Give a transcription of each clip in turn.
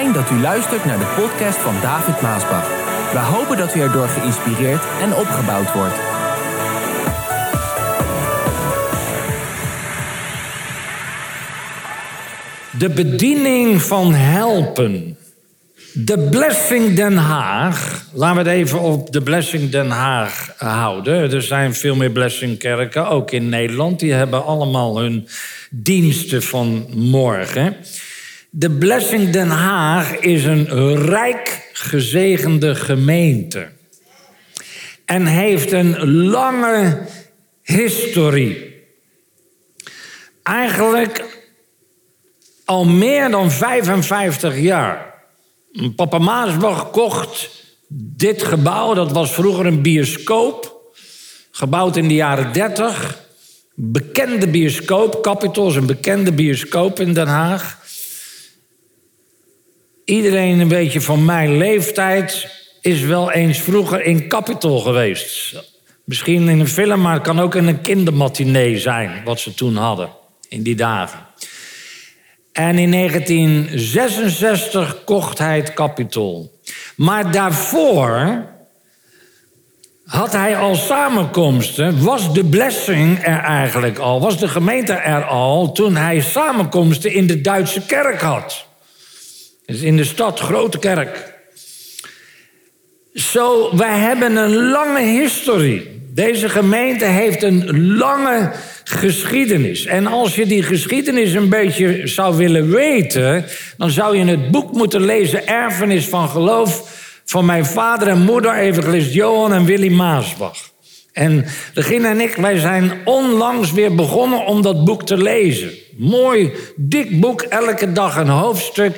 Dat u luistert naar de podcast van David Maasbach. We hopen dat u erdoor geïnspireerd en opgebouwd wordt. De bediening van helpen. De Blessing Den Haag. Laten we het even op de Blessing Den Haag houden. Er zijn veel meer Blessingkerken, ook in Nederland. Die hebben allemaal hun diensten van morgen. De Blessing Den Haag is een rijk gezegende gemeente. En heeft een lange historie. Eigenlijk al meer dan 55 jaar. Papa Maasbach kocht dit gebouw. Dat was vroeger een bioscoop. Gebouwd in de jaren 30. Bekende bioscoop. Capitol een bekende bioscoop in Den Haag. Iedereen een beetje van mijn leeftijd is wel eens vroeger in Capitol geweest. Misschien in een film, maar het kan ook in een kindermatinee zijn, wat ze toen hadden in die dagen. En in 1966 kocht hij het Capitol. Maar daarvoor had hij al samenkomsten, was de blessing er eigenlijk al, was de gemeente er al, toen hij samenkomsten in de Duitse kerk had. Dus in de stad, grote kerk. Zo, wij hebben een lange historie. Deze gemeente heeft een lange geschiedenis. En als je die geschiedenis een beetje zou willen weten, dan zou je het boek moeten lezen, Erfenis van Geloof, van mijn vader en moeder, evangelist Johan en Willy Maasbach. En Regina en ik, wij zijn onlangs weer begonnen om dat boek te lezen. Mooi, dik boek, elke dag een hoofdstuk.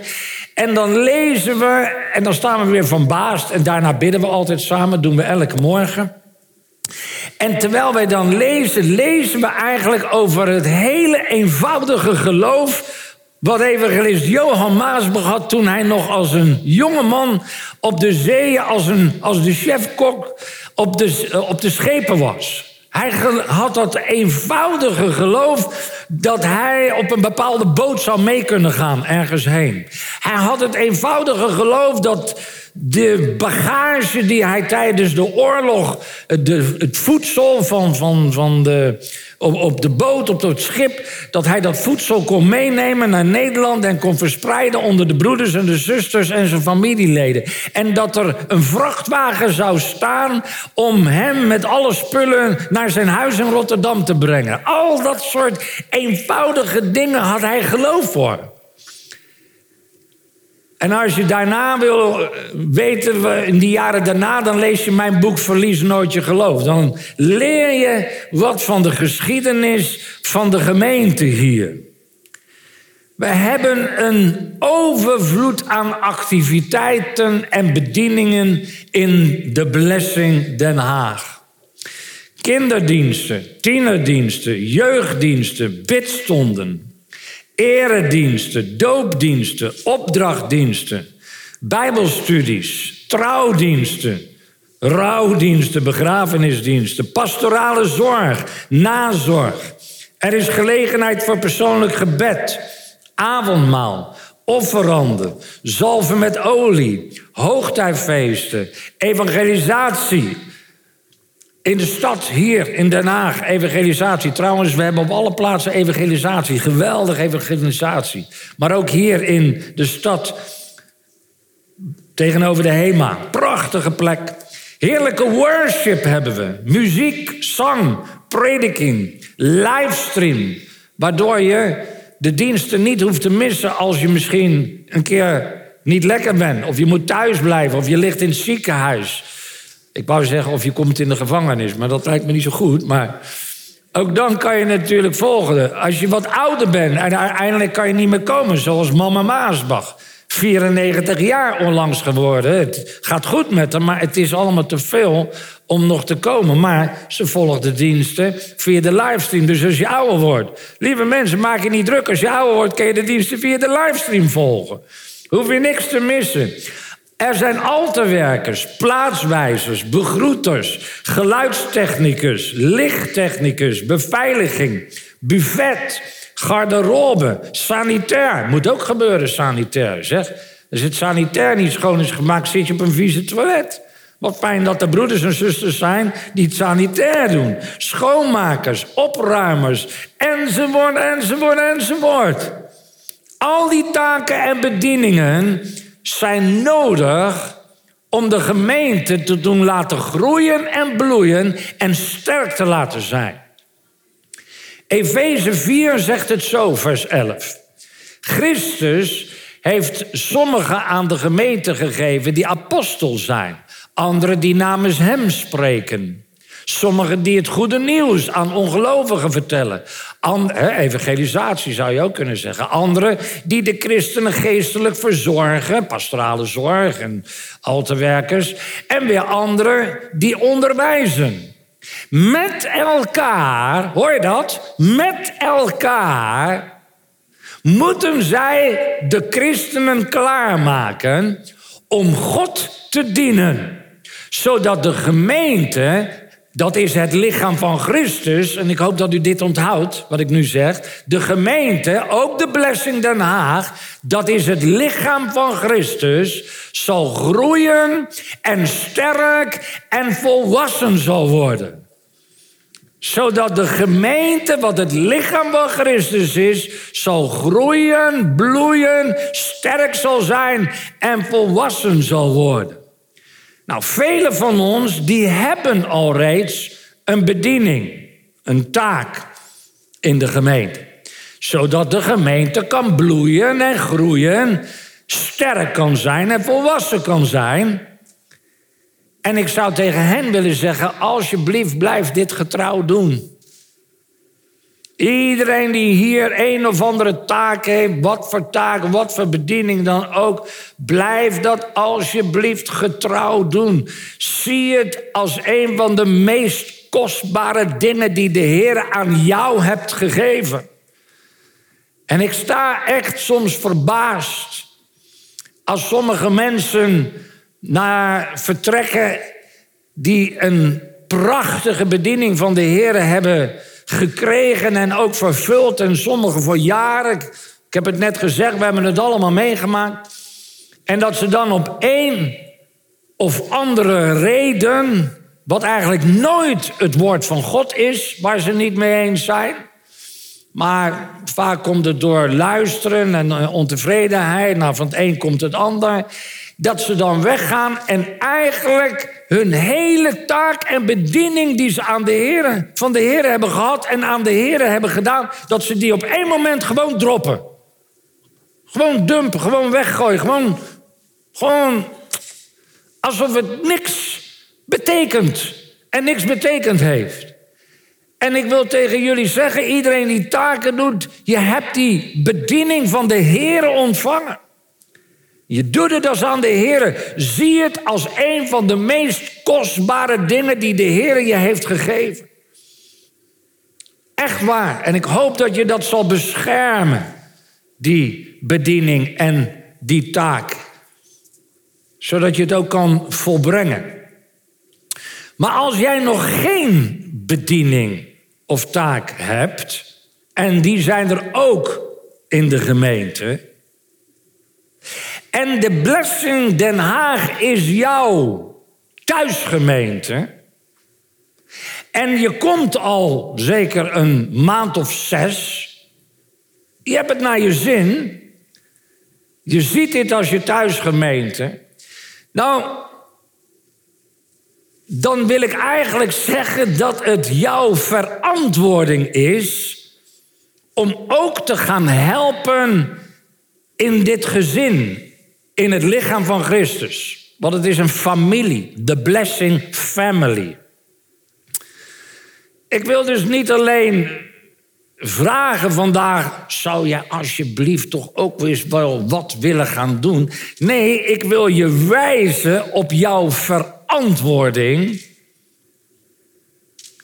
En dan lezen we, en dan staan we weer van. En daarna bidden we altijd samen, doen we elke morgen. En terwijl wij dan lezen, lezen we eigenlijk over het hele eenvoudige geloof. Wat evangelist Johan Maasbach had toen hij nog als een jonge man op de zeeën, als, een, als de chefkok op de, op de schepen was. Hij had dat eenvoudige geloof dat hij op een bepaalde boot zou mee kunnen gaan ergens heen. Hij had het eenvoudige geloof dat de bagage die hij tijdens de oorlog, het voedsel van, van, van de, op, op de boot, op het schip, dat hij dat voedsel kon meenemen naar Nederland en kon verspreiden onder de broeders en de zusters en zijn familieleden. En dat er een vrachtwagen zou staan om hem met alle spullen naar zijn huis in Rotterdam te brengen. Al dat soort eenvoudige dingen had hij geloof voor. En als je daarna wil eh, weten, in die jaren daarna, dan lees je mijn boek Verlies nooit je geloof. Dan leer je wat van de geschiedenis van de gemeente hier. We hebben een overvloed aan activiteiten en bedieningen in de Blessing Den Haag. Kinderdiensten, tienerdiensten, jeugddiensten, bidstonden, erediensten, doopdiensten, opdrachtdiensten, bijbelstudies, trouwdiensten, rouwdiensten, begrafenisdiensten, pastorale zorg, nazorg. Er is gelegenheid voor persoonlijk gebed, avondmaal, offeranden, zalven met olie, hoogtijfeesten, evangelisatie, in de stad hier in Den Haag, evangelisatie. Trouwens, we hebben op alle plaatsen evangelisatie. Geweldige evangelisatie. Maar ook hier in de stad, tegenover de HEMA. Prachtige plek. Heerlijke worship hebben we. Muziek, zang, prediking, livestream. Waardoor je de diensten niet hoeft te missen als je misschien een keer niet lekker bent. Of je moet thuis blijven, of je ligt in het ziekenhuis. Ik wou zeggen of je komt in de gevangenis, maar dat lijkt me niet zo goed. Maar ook dan kan je natuurlijk volgen. Als je wat ouder bent en uiteindelijk kan je niet meer komen, zoals mama Maasbach. 94 jaar onlangs geworden. Het gaat goed met haar, maar het is allemaal te veel om nog te komen. Maar ze volgt de diensten via de livestream. Dus als je ouder wordt. Lieve mensen, maak je niet druk. Als je ouder wordt, kun je de diensten via de livestream volgen. Hoef je niks te missen. Er zijn altewerkers, plaatswijzers, begroeters, geluidstechnicus, lichttechnicus, beveiliging, buffet, garderobe, sanitair. Moet ook gebeuren, sanitair, zeg. Als het sanitair niet schoon is gemaakt, zit je op een vieze toilet. Wat fijn dat er broeders en zusters zijn die het sanitair doen. Schoonmakers, opruimers, enzovoort, enzovoort, enzovoort. Al die taken en bedieningen zijn nodig om de gemeente te doen laten groeien en bloeien en sterk te laten zijn. Efeze 4 zegt het zo, vers 11. Christus heeft sommigen aan de gemeente gegeven die apostel zijn, anderen die namens hem spreken. Sommigen die het goede nieuws aan ongelovigen vertellen. evangelisatie zou je ook kunnen zeggen. Anderen die de christenen geestelijk verzorgen, pastorale zorg en altewerkers. En weer anderen die onderwijzen. Met elkaar, hoor je dat? Met elkaar moeten zij de christenen klaarmaken om God te dienen. Zodat de gemeente dat is het lichaam van Christus. En ik hoop dat u dit onthoudt, wat ik nu zeg. De gemeente, ook de Blessing Den Haag, dat is het lichaam van Christus, zal groeien en sterk en volwassen zal worden. Zodat de gemeente, wat het lichaam van Christus is, zal groeien, bloeien, sterk zal zijn en volwassen zal worden. Nou, velen van ons die hebben al reeds een bediening, een taak in de gemeente. Zodat de gemeente kan bloeien en groeien, sterk kan zijn en volwassen kan zijn. En ik zou tegen hen willen zeggen, alsjeblieft blijf dit getrouw doen. Iedereen die hier een of andere taak heeft, wat voor taak, wat voor bediening dan ook, blijf dat alsjeblieft getrouw doen. Zie het als een van de meest kostbare dingen die de Heer aan jou hebt gegeven. En ik sta echt soms verbaasd als sommige mensen naar vertrekken die een prachtige bediening van de Heer hebben gekregen en ook vervuld. En sommigen voor jaren. Ik heb het net gezegd, we hebben het allemaal meegemaakt. En dat ze dan op één of andere reden, wat eigenlijk nooit het woord van God is, waar ze niet mee eens zijn. Maar vaak komt het door luisteren en ontevredenheid. Nou, van het een komt het ander dat ze dan weggaan en eigenlijk hun hele taak en bediening die ze aan de heren, van de Heer hebben gehad en aan de Heer hebben gedaan, dat ze die op één moment gewoon droppen. Gewoon dumpen, gewoon weggooien, gewoon, gewoon alsof het niks betekent en niks betekend heeft. En ik wil tegen jullie zeggen, iedereen die taken doet, je hebt die bediening van de Heer ontvangen. Je doet het als aan de Heer. Zie het als een van de meest kostbare dingen die de Heer je heeft gegeven. Echt waar. En ik hoop dat je dat zal beschermen, die bediening en die taak. Zodat je het ook kan volbrengen. Maar als jij nog geen bediening of taak hebt, en die zijn er ook in de gemeente en de Blessing Den Haag is jouw thuisgemeente. En je komt al zeker een maand of zes. Je hebt het naar je zin. Je ziet dit als je thuisgemeente. Nou, dan wil ik eigenlijk zeggen dat het jouw verantwoording is om ook te gaan helpen in dit gezin in het lichaam van Christus. Want het is een familie, de blessing family. Ik wil dus niet alleen vragen vandaag, zou je alsjeblieft toch ook eens wel wat willen gaan doen? Nee, ik wil je wijzen op jouw verantwoording.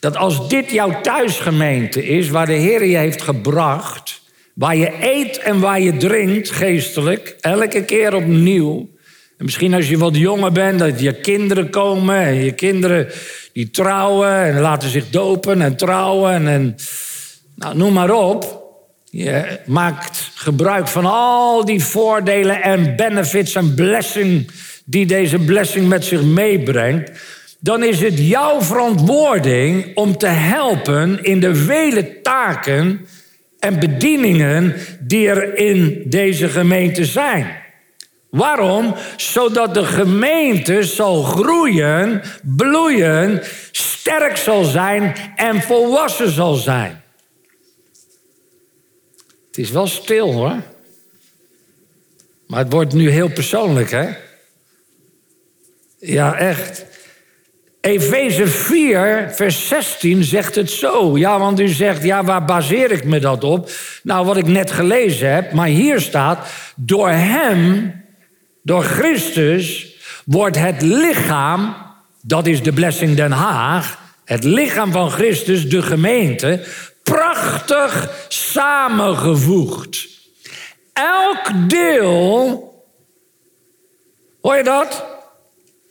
Dat als dit jouw thuisgemeente is, waar de Heer je heeft gebracht, Waar je eet en waar je drinkt, geestelijk, elke keer opnieuw. En misschien als je wat jonger bent, dat je kinderen komen en je kinderen die trouwen en laten zich dopen en trouwen en nou, noem maar op. Je maakt gebruik van al die voordelen en benefits en blessing die deze blessing met zich meebrengt, dan is het jouw verantwoording om te helpen in de vele taken en bedieningen die er in deze gemeente zijn. Waarom? Zodat de gemeente zal groeien, bloeien, sterk zal zijn en volwassen zal zijn. Het is wel stil hoor. Maar het wordt nu heel persoonlijk, hè? Ja, echt. Efeze 4, vers 16 zegt het zo. Ja, want u zegt, ja, waar baseer ik me dat op? Nou, wat ik net gelezen heb, maar hier staat: door Hem, door Christus, wordt het lichaam, dat is de Blessing Den Haag, het lichaam van Christus, de gemeente, prachtig samengevoegd. Elk deel, hoor je dat?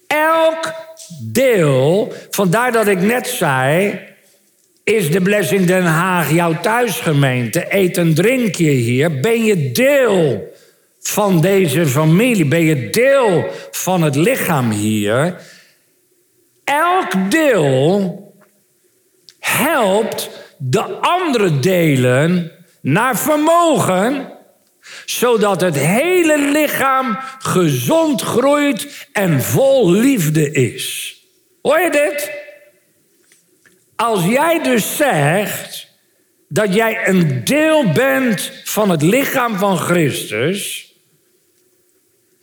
Elk deel, vandaar dat ik net zei, is de Blessing Den Haag jouw thuisgemeente? Eet en drink je hier? Ben je deel van deze familie? Ben je deel van het lichaam hier? Elk deel helpt de andere delen naar vermogen, zodat het hele lichaam gezond groeit en vol liefde is. Hoor je dit? Als jij dus zegt dat jij een deel bent van het lichaam van Christus,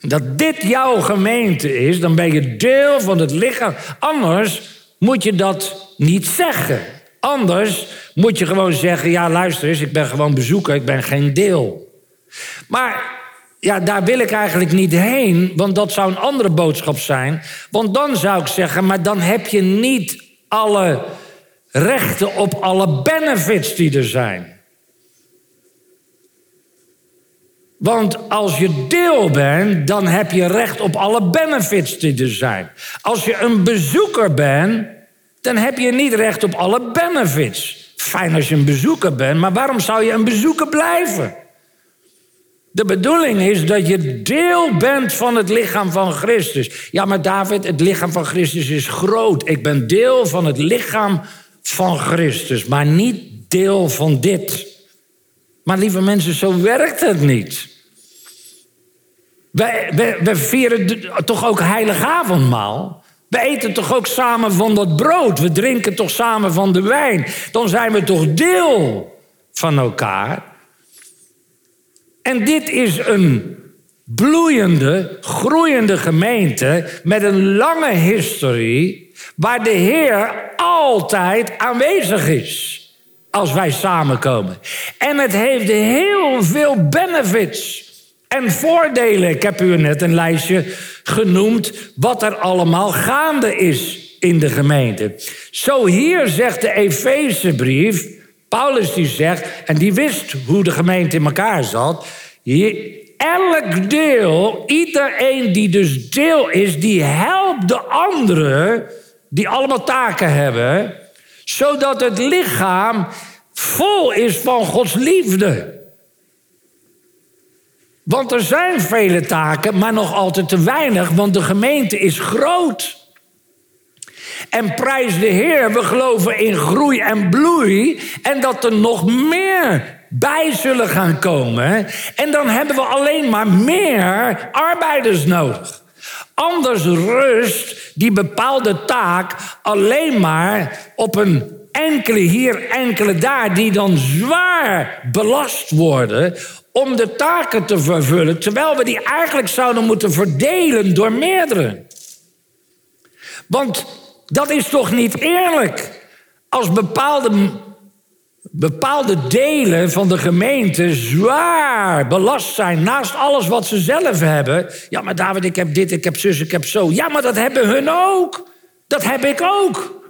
dat dit jouw gemeente is, dan ben je deel van het lichaam. Anders moet je dat niet zeggen. Anders moet je gewoon zeggen: ja, luister eens, ik ben gewoon bezoeker, ik ben geen deel. Maar ja, daar wil ik eigenlijk niet heen, want dat zou een andere boodschap zijn. Want dan zou ik zeggen: maar dan heb je niet alle rechten op alle benefits die er zijn. Want als je deel bent, dan heb je recht op alle benefits die er zijn. Als je een bezoeker bent, dan heb je niet recht op alle benefits. Fijn als je een bezoeker bent, maar waarom zou je een bezoeker blijven? De bedoeling is dat je deel bent van het lichaam van Christus. Ja, maar David, het lichaam van Christus is groot. Ik ben deel van het lichaam van Christus, maar niet deel van dit. Maar lieve mensen, zo werkt het niet. We, vieren toch ook heiligavondmaal? We eten toch ook samen van dat brood? We drinken toch samen van de wijn? Dan zijn we toch deel van elkaar? En dit is een bloeiende, groeiende gemeente met een lange historie, waar de Heer altijd aanwezig is als wij samenkomen. En het heeft heel veel benefits en voordelen. Ik heb u net een lijstje genoemd wat er allemaal gaande is in de gemeente. Zo hier zegt de Efezebrief, Paulus die zegt, en die wist hoe de gemeente in elkaar zat. elk deel, iedereen die dus deel is, die helpt de anderen, die allemaal taken hebben, zodat het lichaam vol is van Gods liefde. Want er zijn vele taken, maar nog altijd te weinig, want de gemeente is groot. En prijs de Heer, we geloven in groei en bloei en dat er nog meer bij zullen gaan komen. En dan hebben we alleen maar meer arbeiders nodig. Anders rust die bepaalde taak alleen maar op een enkele hier, enkele daar, die dan zwaar belast worden om de taken te vervullen, terwijl we die eigenlijk zouden moeten verdelen door meerdere. Want dat is toch niet eerlijk? Als bepaalde, bepaalde delen van de gemeente zwaar belast zijn naast alles wat ze zelf hebben. Ja, maar David, ik heb dit, ik heb zus, ik heb zo. Ja, maar dat hebben hun ook. Dat heb ik ook.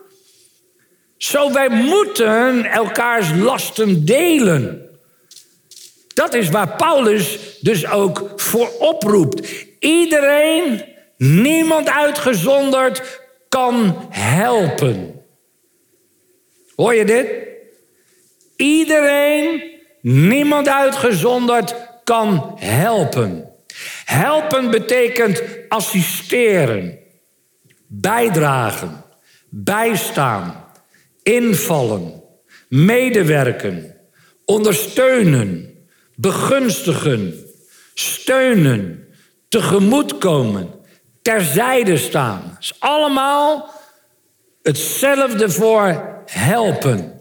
Zo, wij moeten elkaars lasten delen. Dat is waar Paulus dus ook voor oproept. Iedereen, niemand uitgezonderd, kan helpen. Hoor je dit? Iedereen, niemand uitgezonderd, kan helpen. Helpen betekent assisteren, bijdragen, bijstaan, invallen, medewerken, ondersteunen, begunstigen, steunen, tegemoetkomen, terzijde staan. Dat is allemaal hetzelfde voor helpen.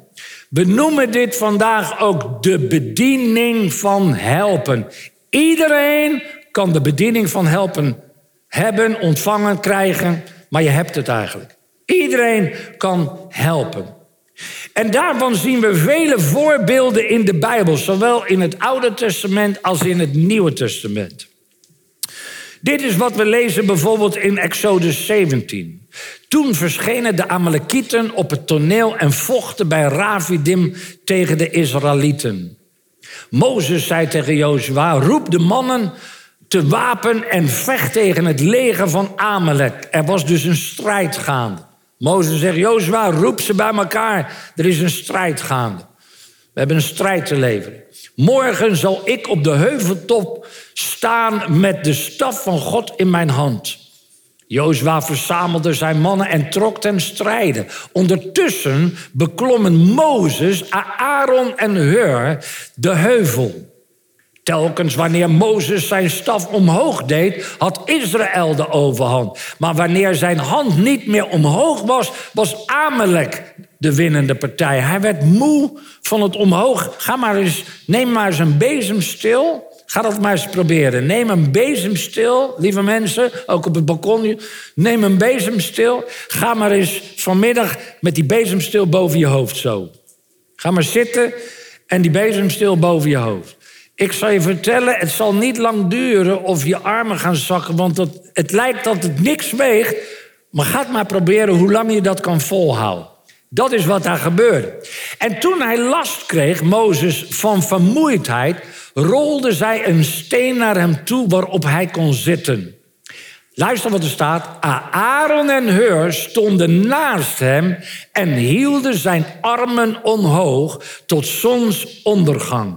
We noemen dit vandaag ook de bediening van helpen. Iedereen kan de bediening van helpen hebben, ontvangen, krijgen, maar je hebt het eigenlijk. Iedereen kan helpen. En daarvan zien we vele voorbeelden in de Bijbel, zowel in het Oude Testament als in het Nieuwe Testament. Dit is wat we lezen bijvoorbeeld in Exodus 17. Toen verschenen de Amalekieten op het toneel en vochten bij Ravidim tegen de Israëlieten. Mozes zei tegen Jozua: roep de mannen te wapen en vecht tegen het leger van Amalek. Er was dus een strijd gaande. Mozes zegt: Jozua, roep ze bij elkaar. Er is een strijd gaande. We hebben een strijd te leveren. Morgen zal ik op de heuveltop staan met de staf van God in mijn hand. Jozua verzamelde zijn mannen en trok ten strijde. Ondertussen beklommen Mozes, Aaron en Hur de heuvel. Telkens wanneer Mozes zijn staf omhoog deed, had Israël de overhand. Maar wanneer zijn hand niet meer omhoog was, was Amalek de winnende partij. Hij werd moe van het omhoog. Ga maar eens, neem maar eens een bezemstil. Ga dat maar eens proberen. Neem een bezemstil, lieve mensen, ook op het balkon. Neem een bezemstil. Ga maar eens vanmiddag met die bezemstil boven je hoofd zo. Ga maar zitten en die bezemstil boven je hoofd. Ik zal je vertellen, het zal niet lang duren of je armen gaan zakken, want het, het lijkt dat het niks weegt. Maar ga maar proberen hoe lang je dat kan volhouden. Dat is wat daar gebeurde. En toen hij last kreeg, Mozes, van vermoeidheid, rolde zij een steen naar hem toe waarop hij kon zitten. Luister wat er staat. Aaron en Heur stonden naast hem en hielden zijn armen omhoog tot zonsondergang.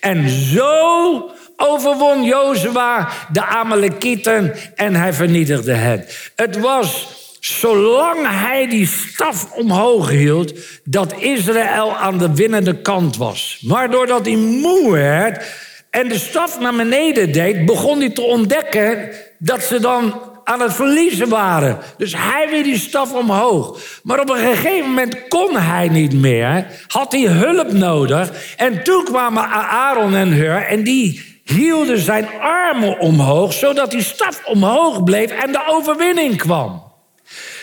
En zo overwon Jozua de Amalekieten en hij vernietigde hen. Het was zolang hij die staf omhoog hield, dat Israël aan de winnende kant was. Maar doordat hij moe werd en de staf naar beneden deed, begon hij te ontdekken dat ze dan aan het verliezen waren. Dus hij weer die staf omhoog. Maar op een gegeven moment kon hij niet meer. Had hij hulp nodig. En toen kwamen Aaron en Hur en die hielden zijn armen omhoog... zodat die staf omhoog bleef en de overwinning kwam.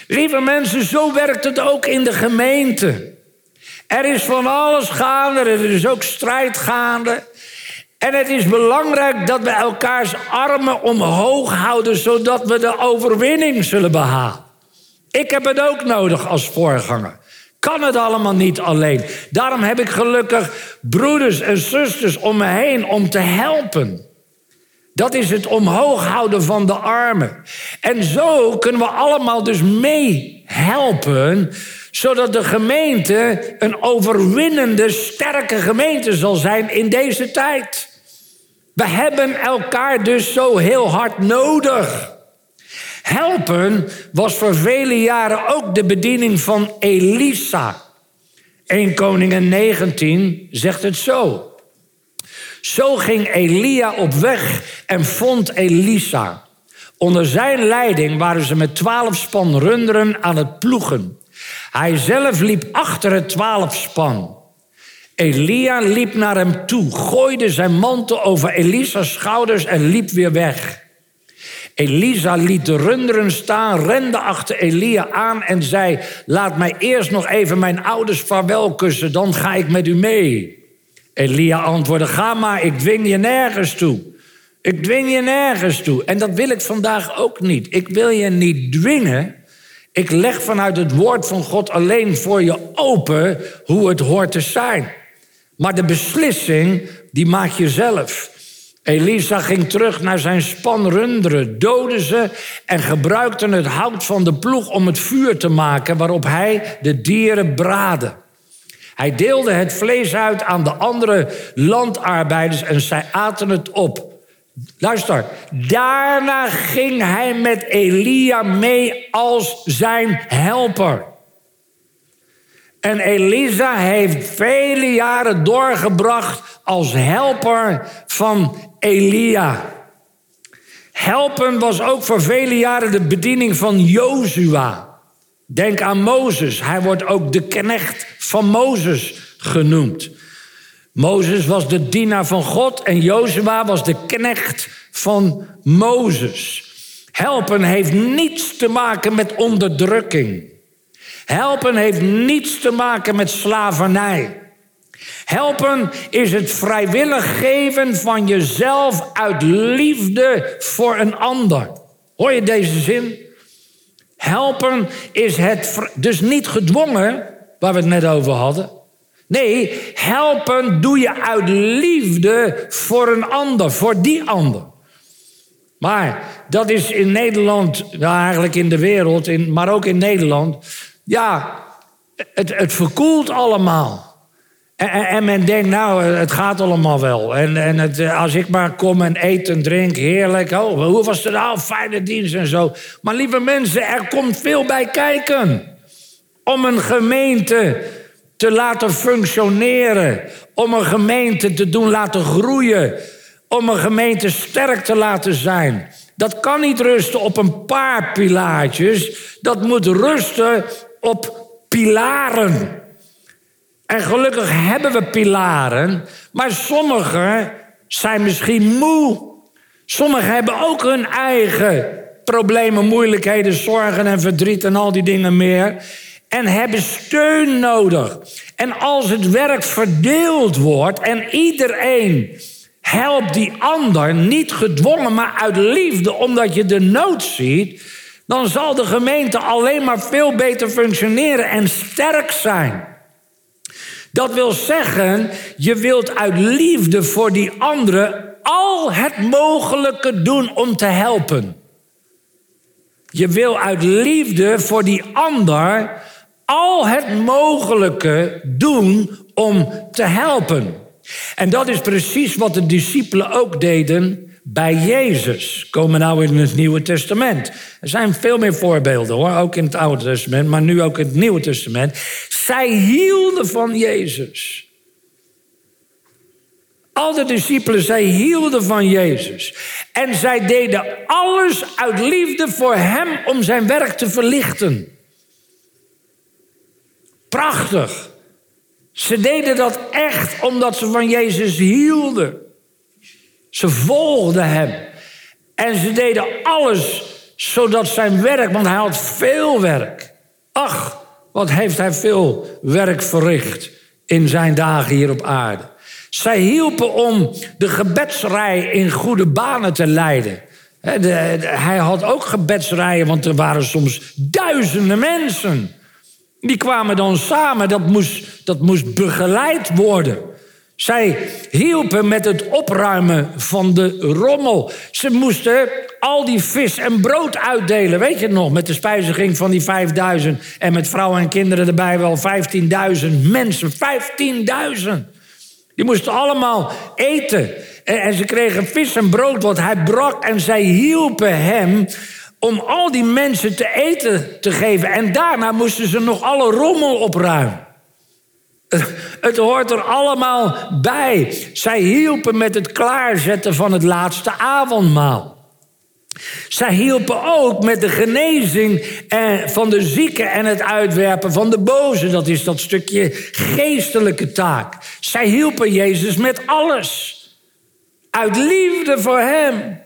Lieve mensen, zo werkt het ook in de gemeente. Er is van alles gaande, er is ook strijd gaande. En het is belangrijk dat we elkaars armen omhoog houden, zodat we de overwinning zullen behalen. Ik heb het ook nodig als voorganger. Kan het allemaal niet alleen. Daarom heb ik gelukkig broeders en zusters om me heen om te helpen. Dat is het omhoog houden van de armen. En zo kunnen we allemaal dus meehelpen, zodat de gemeente een overwinnende, sterke gemeente zal zijn in deze tijd. We hebben elkaar dus zo heel hard nodig. Helpen was voor vele jaren ook de bediening van Elisa. 1 Koningen 19 zegt het zo. Zo ging Elia op weg en vond Elisa. Onder zijn leiding waren ze met twaalf span runderen aan het ploegen. Hij zelf liep achter het twaalf span. Elia liep naar hem toe, gooide zijn mantel over Elisa's schouders en liep weer weg. Elisa liet de runderen staan, rende achter Elia aan en zei: Laat mij eerst nog even mijn ouders vaarwel kussen, dan ga ik met u mee. Elia antwoordde: Ga maar, ik dwing je nergens toe. Ik dwing je nergens toe. En dat wil ik vandaag ook niet. Ik wil je niet dwingen. Ik leg vanuit het woord van God alleen voor je open hoe het hoort te zijn. Maar de beslissing, die maak je zelf. Elisa ging terug naar zijn span runderen, doodde ze en gebruikte het hout van de ploeg om het vuur te maken waarop hij de dieren braadde. Hij deelde het vlees uit aan de andere landarbeiders en zij aten het op. Luister, daarna ging hij met Elia mee als zijn helper. En Elisa heeft vele jaren doorgebracht als helper van Elia. Helpen was ook voor vele jaren de bediening van Jozua. Denk aan Mozes. Hij wordt ook de knecht van Mozes genoemd. Mozes was de dienaar van God en Jozua was de knecht van Mozes. Helpen heeft niets te maken met onderdrukking. Helpen heeft niets te maken met slavernij. Helpen is het vrijwillig geven van jezelf uit liefde voor een ander. Hoor je deze zin? Helpen is het dus niet gedwongen, waar we het net over hadden. Nee, helpen doe je uit liefde voor een ander, voor die ander. Maar dat is in Nederland, nou eigenlijk in de wereld, in, maar ook in Nederland, ja, het, het verkoelt allemaal. En, en, men denkt, nou, het gaat allemaal wel. En, en het, als ik maar kom en eet en drink, heerlijk. Oh, hoe was het nou? Fijne dienst en zo. Maar lieve mensen, er komt veel bij kijken. Om een gemeente te laten functioneren. Om een gemeente te doen laten groeien. Om een gemeente sterk te laten zijn. Dat kan niet rusten op een paar pilaartjes. Dat moet rusten op pilaren. En gelukkig hebben we pilaren, maar sommigen zijn misschien moe. Sommigen hebben ook hun eigen problemen, moeilijkheden, zorgen en verdriet en al die dingen meer. En hebben steun nodig. En als het werk verdeeld wordt en iedereen helpt die ander, niet gedwongen, maar uit liefde, omdat je de nood ziet, dan zal de gemeente alleen maar veel beter functioneren en sterk zijn. Dat wil zeggen, je wilt uit liefde voor die anderen al het mogelijke doen om te helpen. Je wil uit liefde voor die ander al het mogelijke doen om te helpen. En dat is precies wat de discipelen ook deden bij Jezus. Komen nou in het Nieuwe Testament. Er zijn veel meer voorbeelden hoor, ook in het Oude Testament, maar nu ook in het Nieuwe Testament. Zij hielden van Jezus. Al de discipelen, zij hielden van Jezus. En zij deden alles uit liefde voor Hem om zijn werk te verlichten. Prachtig. Ze deden dat echt omdat ze van Jezus hielden. Ze volgden hem. En ze deden alles zodat zijn werk, want hij had veel werk. Ach, wat heeft hij veel werk verricht in zijn dagen hier op aarde. Zij hielpen om de gebedsrij in goede banen te leiden. hij had ook gebedsrijen, want er waren soms duizenden mensen. Die kwamen dan samen, dat moest, dat moest begeleid worden. Zij hielpen met het opruimen van de rommel. Ze moesten al die vis en brood uitdelen. Weet je nog? Met de spijziging van die 5000. En met vrouwen en kinderen erbij wel 15.000 mensen. 15.000. Die moesten allemaal eten. En, ze kregen vis en brood wat hij brak. En zij hielpen hem om al die mensen te eten te geven. En daarna moesten ze nog alle rommel opruimen. Het hoort er allemaal bij. Zij hielpen met het klaarzetten van het laatste avondmaal. Zij hielpen ook met de genezing van de zieken en het uitwerpen van de boze. Dat is dat stukje geestelijke taak. Zij hielpen Jezus met alles. Uit liefde voor Hem.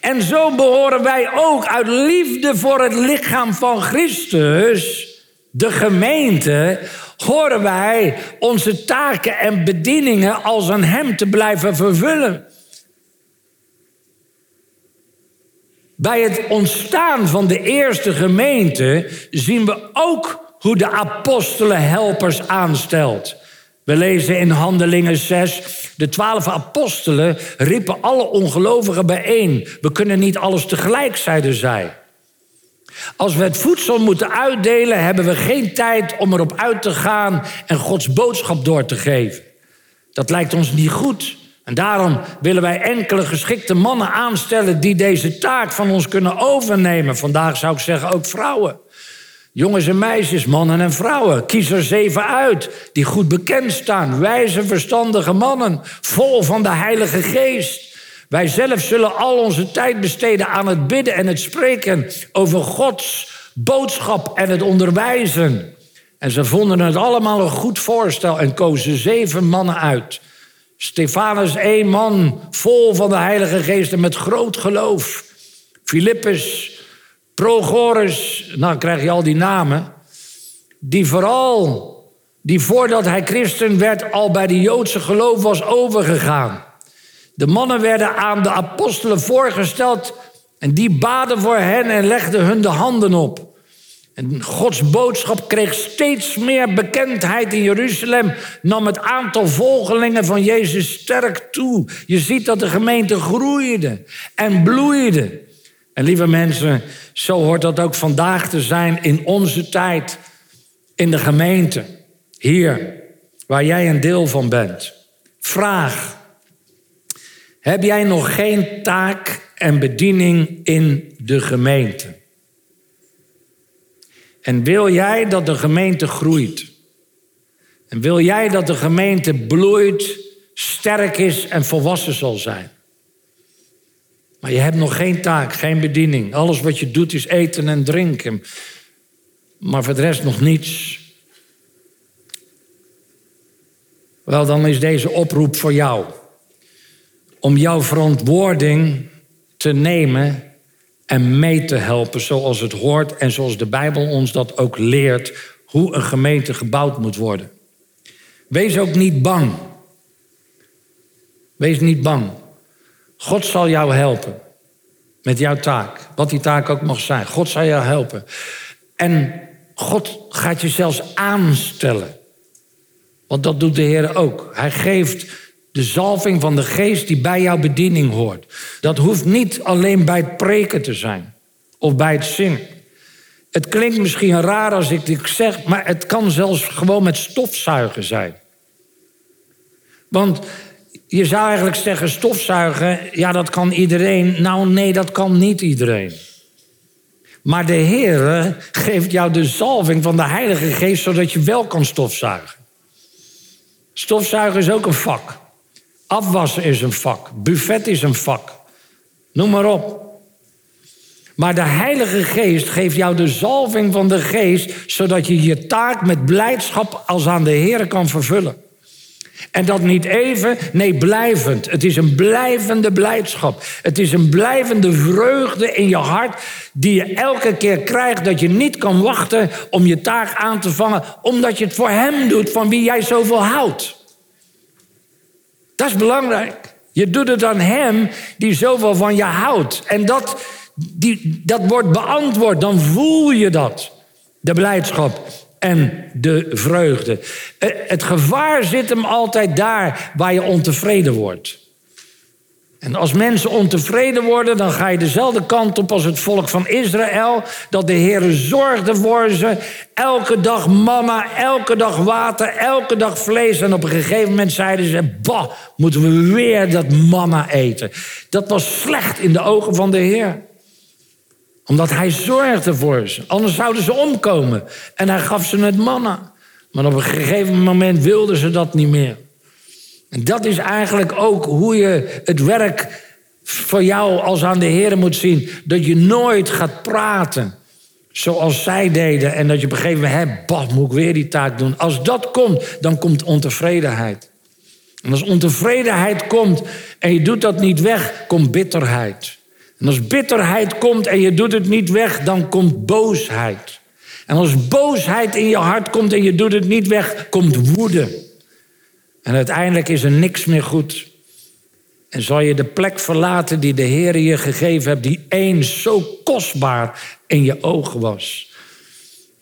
En zo behoren wij ook uit liefde voor het lichaam van Christus, de gemeente, horen wij onze taken en bedieningen als aan Hem te blijven vervullen. Bij het ontstaan van de eerste gemeente zien we ook hoe de apostelen helpers aanstelt. We lezen in Handelingen 6, de twaalf apostelen riepen alle ongelovigen bijeen. We kunnen niet alles tegelijk, zeiden zij. Als we het voedsel moeten uitdelen, hebben we geen tijd om erop uit te gaan en Gods boodschap door te geven. Dat lijkt ons niet goed. En daarom willen wij enkele geschikte mannen aanstellen die deze taak van ons kunnen overnemen. Vandaag zou ik zeggen ook vrouwen. Jongens en meisjes, mannen en vrouwen. Kies er zeven uit die goed bekend staan. Wijze, verstandige mannen, vol van de Heilige Geest. Wij zelf zullen al onze tijd besteden aan het bidden en het spreken over Gods boodschap en het onderwijzen. En ze vonden het allemaal een goed voorstel en kozen zeven mannen uit. Stefanus, één man, vol van de Heilige Geest en met groot geloof. Filippus, Prochorus, nou krijg je al die namen. Die vooral, die voordat hij christen werd, al bij de Joodse geloof was overgegaan. De mannen werden aan de apostelen voorgesteld en die baden voor hen en legden hun de handen op. En Gods boodschap kreeg steeds meer bekendheid in Jeruzalem, nam het aantal volgelingen van Jezus sterk toe. Je ziet dat de gemeente groeide en bloeide. En lieve mensen, zo hoort dat ook vandaag te zijn in onze tijd, in de gemeente, hier, waar jij een deel van bent. Vraag, heb jij nog geen taak en bediening in de gemeente? En wil jij dat de gemeente groeit? En wil jij dat de gemeente bloeit, sterk is en volwassen zal zijn? Maar je hebt nog geen taak, geen bediening. Alles wat je doet is eten en drinken. Maar voor de rest nog niets. Wel, dan is deze oproep voor jou. Om jouw verantwoording te nemen en mee te helpen zoals het hoort en zoals de Bijbel ons dat ook leert, hoe een gemeente gebouwd moet worden. Wees ook niet bang. Wees niet bang. God zal jou helpen met jouw taak, wat die taak ook mag zijn. God zal jou helpen. En God gaat je zelfs aanstellen. Want dat doet de Heer ook. Hij geeft de zalving van de geest die bij jouw bediening hoort. Dat hoeft niet alleen bij het preken te zijn of bij het zingen. Het klinkt misschien raar als ik dit zeg, maar het kan zelfs gewoon met stofzuigen zijn. Want je zou eigenlijk zeggen stofzuigen, ja dat kan iedereen. Nou nee, dat kan niet iedereen. Maar de Heer geeft jou de zalving van de Heilige Geest zodat je wel kan stofzuigen. Stofzuigen is ook een vak. Afwassen is een vak. Buffet is een vak. Noem maar op. Maar de Heilige Geest geeft jou de zalving van de Geest, zodat je je taak met blijdschap als aan de Heer kan vervullen. En dat niet even, nee, blijvend. Het is een blijvende blijdschap. Het is een blijvende vreugde in je hart, die je elke keer krijgt, dat je niet kan wachten om je taak aan te vangen, omdat je het voor Hem doet van wie jij zoveel houdt. Dat is belangrijk. Je doet het aan Hem die zoveel van je houdt. En dat, die, dat wordt beantwoord, dan voel je dat. De blijdschap en de vreugde. Eh, het gevaar zit hem altijd daar waar je ontevreden wordt. En als mensen ontevreden worden, dan ga je dezelfde kant op als het volk van Israël. Dat de Heer zorgde voor ze. Elke dag manna, elke dag water, elke dag vlees. En op een gegeven moment zeiden ze: Bah, moeten we weer dat manna eten. Dat was slecht in de ogen van de Heer omdat hij zorgde voor ze. Anders zouden ze omkomen. En hij gaf ze het manna. Maar op een gegeven moment wilden ze dat niet meer. En dat is eigenlijk ook hoe je het werk voor jou als aan de Heer moet zien. Dat je nooit gaat praten zoals zij deden. En dat je op een gegeven moment, hè, bah, moet ik weer die taak doen. Als dat komt, dan komt ontevredenheid. En als ontevredenheid komt en je doet dat niet weg, komt bitterheid. En als bitterheid komt en je doet het niet weg, dan komt boosheid. En als boosheid in je hart komt en je doet het niet weg, komt woede. En uiteindelijk is er niks meer goed. En zal je de plek verlaten die de Heer je gegeven hebt, die eens zo kostbaar in je ogen was.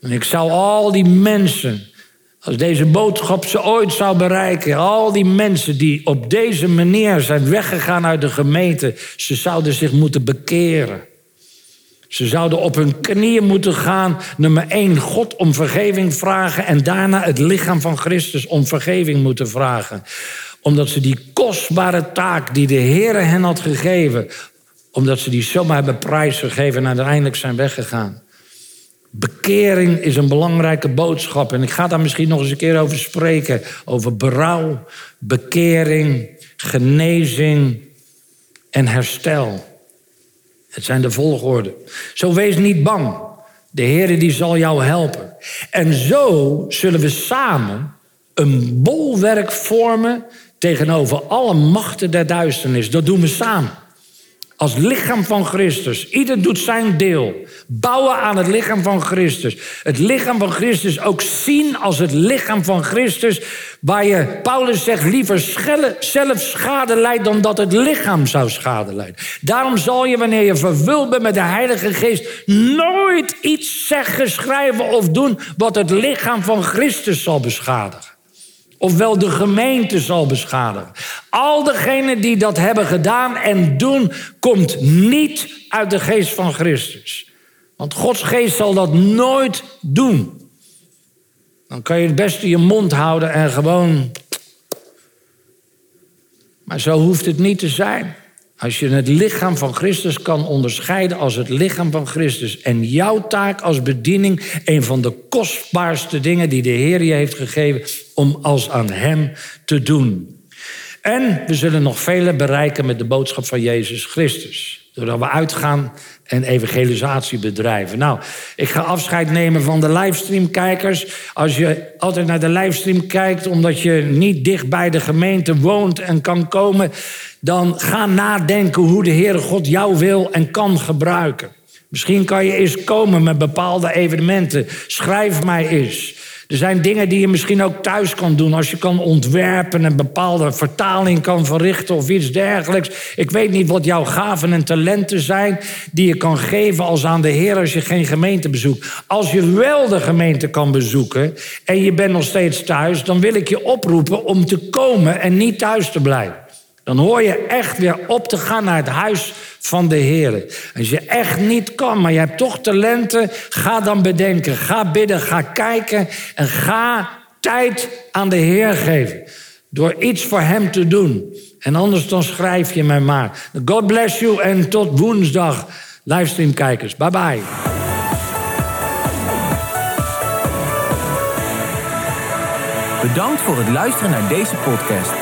En ik zou al die mensen als deze boodschap ze ooit zou bereiken, al die mensen die op deze manier zijn weggegaan uit de gemeente, ze zouden zich moeten bekeren. Ze zouden op hun knieën moeten gaan. Nummer één, God om vergeving vragen. En daarna het lichaam van Christus om vergeving moeten vragen. Omdat ze die kostbare taak die de Heer hen had gegeven. Omdat ze die zomaar hebben prijsgegeven en uiteindelijk zijn weggegaan. Bekering is een belangrijke boodschap. En ik ga daar misschien nog eens een keer over spreken. Over berouw, bekering, genezing en herstel. Het zijn de volgorde. Zo wees niet bang. De Heer die zal jou helpen. En zo zullen we samen een bolwerk vormen tegenover alle machten der duisternis. Dat doen we samen. Als lichaam van Christus. Ieder doet zijn deel. Bouwen aan het lichaam van Christus. Het lichaam van Christus ook zien als het lichaam van Christus. Waar je, Paulus zegt, liever zelf schade leidt dan dat het lichaam zou schade leiden. Daarom zal je, wanneer je vervuld bent met de Heilige Geest, nooit iets zeggen, schrijven of doen wat het lichaam van Christus zal beschadigen ofwel de gemeente zal beschadigen. Al degenen die dat hebben gedaan en doen, komt niet uit de geest van Christus. Want Gods geest zal dat nooit doen. Dan kan je het beste je mond houden en gewoon. Maar zo hoeft het niet te zijn. Als je het lichaam van Christus kan onderscheiden als het lichaam van Christus. En jouw taak als bediening, een van de kostbaarste dingen die de Heer je heeft gegeven, om als aan Hem te doen. En we zullen nog vele bereiken met de boodschap van Jezus Christus. Doordat we uitgaan en evangelisatie bedrijven. Nou, ik ga afscheid nemen van de livestreamkijkers. Als je altijd naar de livestream kijkt omdat je niet dicht bij de gemeente woont en kan komen, dan ga nadenken hoe de Heere God jou wil en kan gebruiken. Misschien kan je eens komen met bepaalde evenementen. Schrijf mij eens. Er zijn dingen die je misschien ook thuis kan doen. Als je kan ontwerpen en bepaalde vertaling kan verrichten of iets dergelijks. Ik weet niet wat jouw gaven en talenten zijn die je kan geven als aan de Heer als je geen gemeente bezoekt. Als je wel de gemeente kan bezoeken en je bent nog steeds thuis, dan wil ik je oproepen om te komen en niet thuis te blijven. Dan hoor je echt weer op te gaan naar het huis van de Heer. Als je echt niet kan, maar je hebt toch talenten, ga dan bedenken. Ga bidden, ga kijken en ga tijd aan de Heer geven. Door iets voor Hem te doen. En anders dan schrijf je mij maar. God bless you en tot woensdag, livestreamkijkers. Bye bye. Bedankt voor het luisteren naar deze podcast.